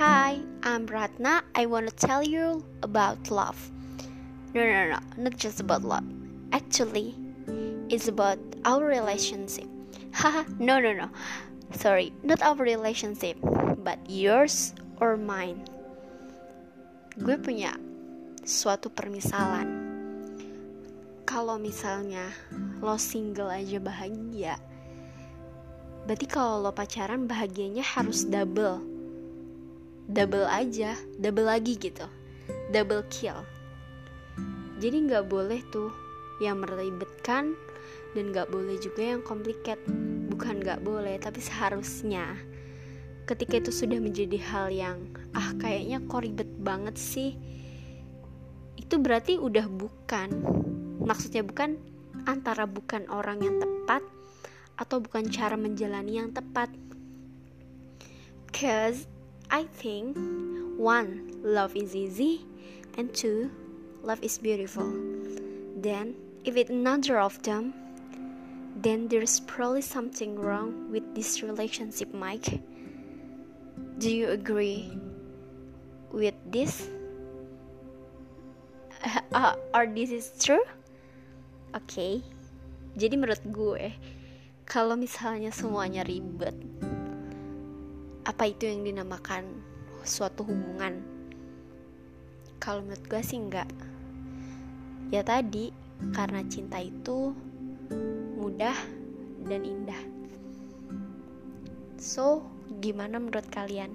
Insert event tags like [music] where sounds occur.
I'm Ratna. I want to tell you about love. No, no, no, not just about love. Actually, it's about our relationship. [laughs] Haha, no, no, no. Sorry, not our relationship, but yours or mine. Gue punya suatu permisalan. Kalau misalnya lo single aja bahagia, berarti kalau lo pacaran bahagianya harus double. Double aja, double lagi gitu. Double kill. Jadi nggak boleh tuh yang meribetkan dan nggak boleh juga yang complicated. Bukan nggak boleh tapi seharusnya. Ketika itu sudah menjadi hal yang ah kayaknya kok ribet banget sih. Itu berarti udah bukan. Maksudnya bukan antara bukan orang yang tepat atau bukan cara menjalani yang tepat. Cause I think one love is easy and two love is beautiful then if it neither of them then there's probably something wrong with this relationship, Mike. Do you agree with this? [laughs] Uh, or this is true? Oke, okay. jadi menurut gue, kalau misalnya semuanya ribet, apa itu yang dinamakan suatu hubungan? Kalau menurut gue sih enggak. Ya tadi, karena cinta itu mudah dan indah. So, gimana menurut kalian?